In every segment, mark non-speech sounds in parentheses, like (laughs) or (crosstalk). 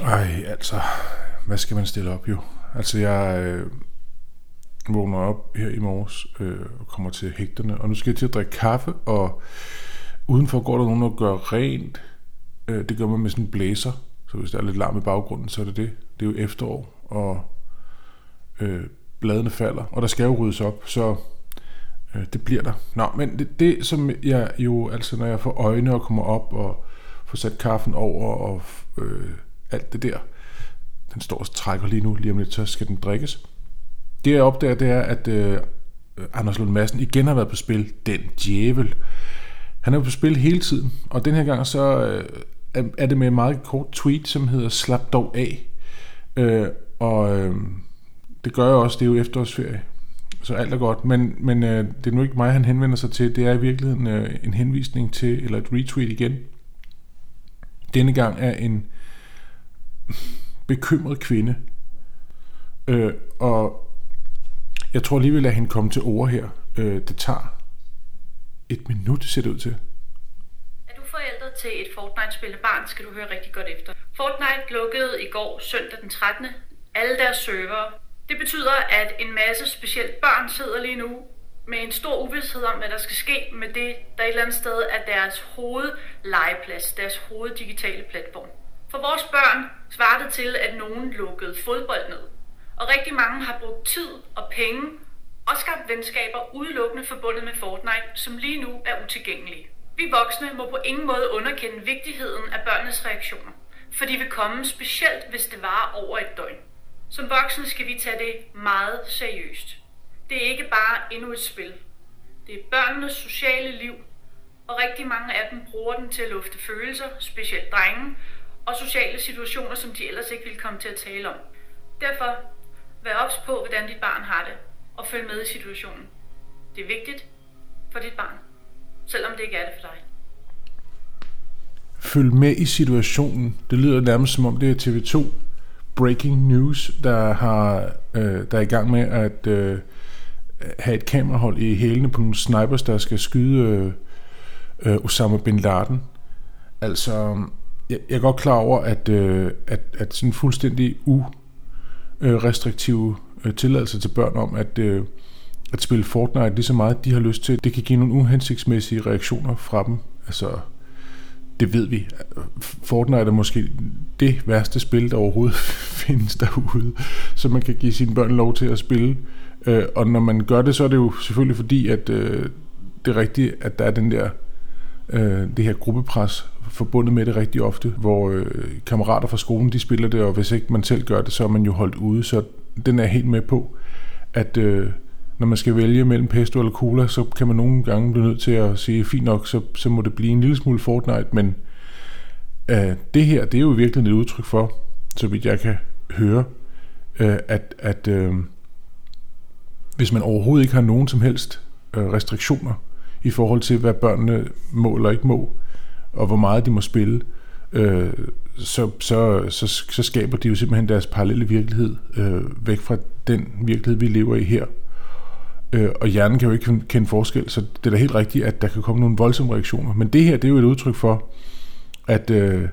Ej, altså, hvad skal man stille op jo? Altså, jeg øh, vågner op her i morges øh, og kommer til hægterne, og nu skal jeg til at drikke kaffe, og udenfor går der nogen, der gør rent. Øh, det gør man med sådan en blæser, så hvis der er lidt larm i baggrunden, så er det det. Det er jo efterår, og øh, bladene falder, og der skal jo ryddes op, så øh, det bliver der. Nå, men det, det, som jeg jo, altså når jeg får øjne og kommer op og får sat kaffen over og øh, alt det der, den står og trækker lige nu, lige om lidt, så skal den drikkes. Det jeg opdager, det er, at øh, Anders Lund Madsen igen har været på spil. Den djævel. Han er på spil hele tiden, og den her gang så øh, er det med en meget kort tweet, som hedder Slap dog af. Øh, og øh, det gør jeg også, det er jo efterårsferie, så alt er godt. Men, men øh, det er nu ikke mig, han henvender sig til. Det er i virkeligheden øh, en henvisning til, eller et retweet igen. Denne gang er en bekymret kvinde. Øh, og jeg tror lige, vi lader hende komme til ord her. Øh, det tager et minut, ser det ud til. Er du forældre til et Fortnite-spillende barn, skal du høre rigtig godt efter. Fortnite lukkede i går søndag den 13. alle deres servere. Det betyder, at en masse specielt børn sidder lige nu med en stor uvidshed om, hvad der skal ske med det, der et eller andet sted er deres hovedlegeplads, deres hoveddigitale platform. For vores børn svarer det til, at nogen lukkede fodbold ned. Og rigtig mange har brugt tid og penge og skabt venskaber udelukkende forbundet med Fortnite, som lige nu er utilgængelige. Vi voksne må på ingen måde underkende vigtigheden af børnenes reaktioner, for de vil komme specielt, hvis det varer over et døgn. Som voksne skal vi tage det meget seriøst. Det er ikke bare endnu et spil. Det er børnenes sociale liv, og rigtig mange af dem bruger den til at lufte følelser, specielt drenge, og sociale situationer, som de ellers ikke ville komme til at tale om. Derfor, vær ops på, hvordan dit barn har det, og følg med i situationen. Det er vigtigt for dit barn, selvom det ikke er det for dig. Følg med i situationen. Det lyder nærmest som om det er TV2 Breaking News, der, har, øh, der er i gang med at øh, have et kamerahold i hælene på nogle snipers, der skal skyde øh, øh, Osama Bin Laden. Altså, jeg, jeg er godt klar over, at, øh, at, at sådan fuldstændig urestriktive øh, tilladelser til børn om, at, øh, at spille Fortnite lige så meget, de har lyst til, det kan give nogle uhensigtsmæssige reaktioner fra dem. Altså, det ved vi. Fortnite er måske det værste spil, der overhovedet (laughs) findes derude, så man kan give sine børn lov til at spille. Øh, og når man gør det, så er det jo selvfølgelig fordi, at øh, det er rigtigt, at der er den der, øh, det her gruppepres forbundet med det rigtig ofte, hvor øh, kammerater fra skolen, de spiller det, og hvis ikke man selv gør det, så er man jo holdt ude, så den er helt med på, at øh, når man skal vælge mellem pesto eller cola, så kan man nogle gange blive nødt til at sige, fint nok, så, så må det blive en lille smule Fortnite, men øh, det her, det er jo virkelig et udtryk for, så vidt jeg kan høre, øh, at, at øh, hvis man overhovedet ikke har nogen som helst øh, restriktioner i forhold til, hvad børnene må eller ikke må, og hvor meget de må spille, øh, så, så, så, så skaber de jo simpelthen deres parallelle virkelighed øh, væk fra den virkelighed, vi lever i her. Øh, og hjernen kan jo ikke kende forskel, så det er da helt rigtigt, at der kan komme nogle voldsomme reaktioner. Men det her, det er jo et udtryk for, at, øh,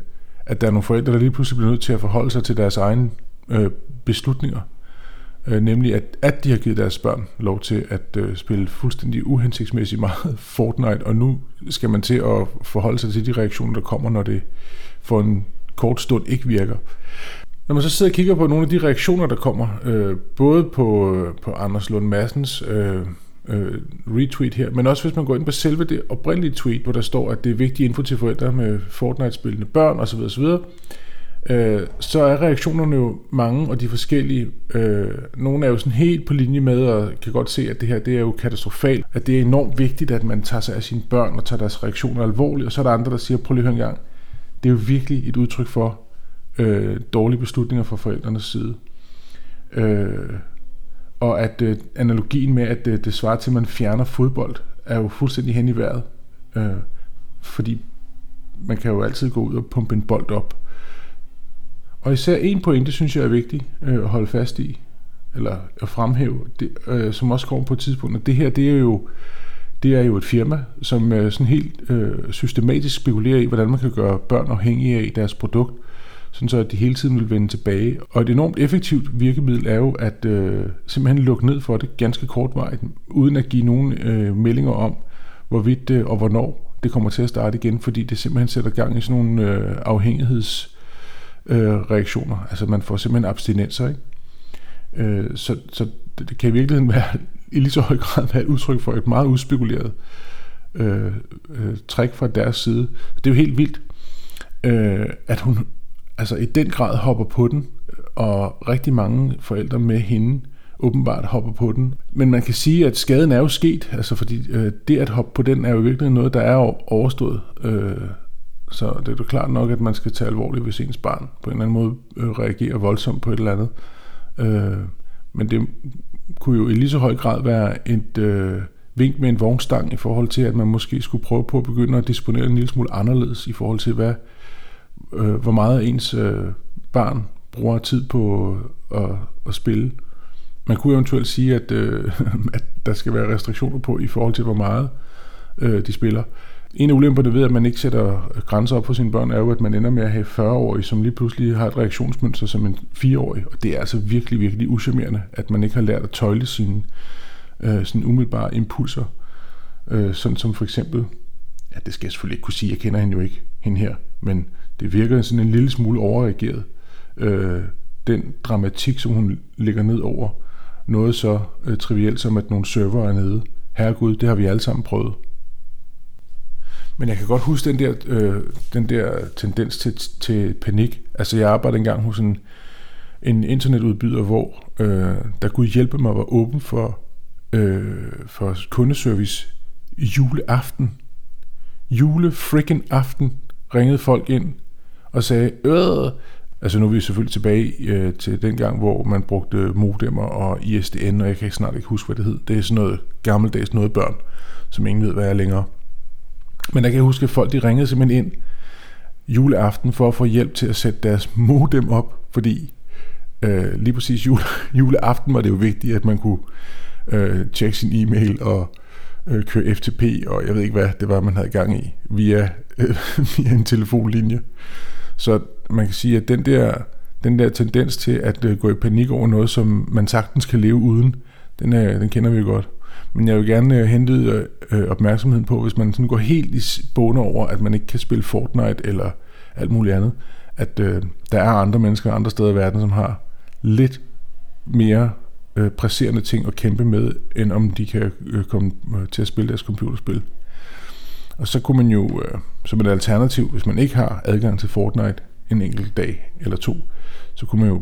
at der er nogle forældre, der lige pludselig bliver nødt til at forholde sig til deres egne øh, beslutninger. Øh, nemlig, at, at de har givet deres børn lov til at øh, spille fuldstændig uhensigtsmæssigt meget (laughs) Fortnite, og nu skal man til at forholde sig til de reaktioner, der kommer, når det for en kort stund ikke virker. Når man så sidder og kigger på nogle af de reaktioner, der kommer, øh, både på, øh, på Anders Lund Massens øh, øh, retweet her, men også hvis man går ind på selve det oprindelige tweet, hvor der står, at det er vigtig info til forældre med Fortnite-spillende børn osv. osv., øh, så er reaktionerne jo mange, og de forskellige. Øh, nogle er jo sådan helt på linje med, og kan godt se, at det her det er jo katastrofalt, at det er enormt vigtigt, at man tager sig af sine børn og tager deres reaktioner alvorligt, og så er der andre, der siger, prøv lige at høre en gang, det er jo virkelig et udtryk for øh, dårlige beslutninger fra forældrenes side. Øh, og at øh, analogien med, at øh, det svarer til, at man fjerner fodbold, er jo fuldstændig hen i vejret. Øh, fordi man kan jo altid gå ud og pumpe en bold op. Og især en pointe, synes jeg er vigtig øh, at holde fast i, eller at fremhæve, det, øh, som også kommer på et tidspunkt, at det her, det er jo, det er jo et firma, som øh, sådan helt øh, systematisk spekulerer i, hvordan man kan gøre børn afhængige af deres produkt, sådan så at de hele tiden vil vende tilbage. Og et enormt effektivt virkemiddel er jo at øh, simpelthen lukke ned for det ganske kortvarigt, uden at give nogen øh, meldinger om, hvorvidt det og hvornår det kommer til at starte igen, fordi det simpelthen sætter gang i sådan nogle øh, afhængighedsreaktioner. Øh, reaktioner. altså man får simpelthen abstinenser, ikke? Øh, så, så det kan i virkeligheden være (laughs) i lige så høj grad være et udtryk for et meget uspekuleret øh, øh, træk fra deres side. Det er jo helt vildt, øh, at hun altså i den grad hopper på den, og rigtig mange forældre med hende åbenbart hopper på den. Men man kan sige, at skaden er jo sket, altså fordi øh, det at hoppe på den er jo virkelig noget, der er overstået. Øh, så det er jo klart nok, at man skal tage alvorligt, hvis ens barn på en eller anden måde øh, reagerer voldsomt på et eller andet. Øh, men det kunne jo i lige så høj grad være et øh, vink med en vognstang i forhold til, at man måske skulle prøve på at begynde at disponere en lille smule anderledes i forhold til, hvad, øh, hvor meget ens øh, barn bruger tid på at, at spille. Man kunne eventuelt sige, at, øh, (laughs) at der skal være restriktioner på i forhold til, hvor meget øh, de spiller. En af ulemperne ved, at man ikke sætter grænser op for sine børn, er jo, at man ender med at have 40-årige, som lige pludselig har et reaktionsmønster som en 4-årig. Og det er altså virkelig, virkelig uschammerende, at man ikke har lært at tøjle sine øh, sådan umiddelbare impulser. Øh, sådan som for eksempel, ja, det skal jeg selvfølgelig ikke kunne sige, jeg kender hende jo ikke, hende her, men det virker sådan en lille smule overreageret. Øh, den dramatik, som hun lægger ned over noget så øh, trivielt som, at nogle server er nede. Herregud, det har vi alle sammen prøvet. Men jeg kan godt huske den der, øh, den der tendens til, til panik. Altså jeg arbejdede engang hos en, en internetudbyder, hvor øh, der kunne hjælpe mig var åben for, øh, for kundeservice juleaften. Jule freaking aften ringede folk ind og sagde, øh, altså nu er vi selvfølgelig tilbage øh, til den gang, hvor man brugte modemmer og ISDN, og jeg kan snart ikke huske, hvad det hed. Det er sådan noget gammeldags noget børn, som ingen ved, hvad er længere. Men der kan jeg huske, at folk de ringede simpelthen ind juleaften for at få hjælp til at sætte deres modem op, fordi øh, lige præcis jule, (laughs) juleaften var det jo vigtigt, at man kunne øh, tjekke sin e-mail og øh, køre FTP, og jeg ved ikke, hvad det var, man havde gang i, via, øh, (laughs) via en telefonlinje. Så man kan sige, at den der, den der tendens til at øh, gå i panik over noget, som man sagtens kan leve uden, den, øh, den kender vi jo godt. Men jeg vil gerne øh, hente øh, øh, opmærksomheden på, hvis man sådan går helt i båne over, at man ikke kan spille Fortnite eller alt muligt andet, at øh, der er andre mennesker andre steder i verden, som har lidt mere øh, presserende ting at kæmpe med, end om de kan øh, komme øh, til at spille deres computerspil. Og så kunne man jo, øh, som et alternativ, hvis man ikke har adgang til Fortnite en enkelt dag eller to, så kunne man jo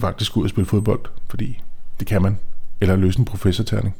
faktisk gå ud og spille fodbold, fordi det kan man, eller løse en professorterning.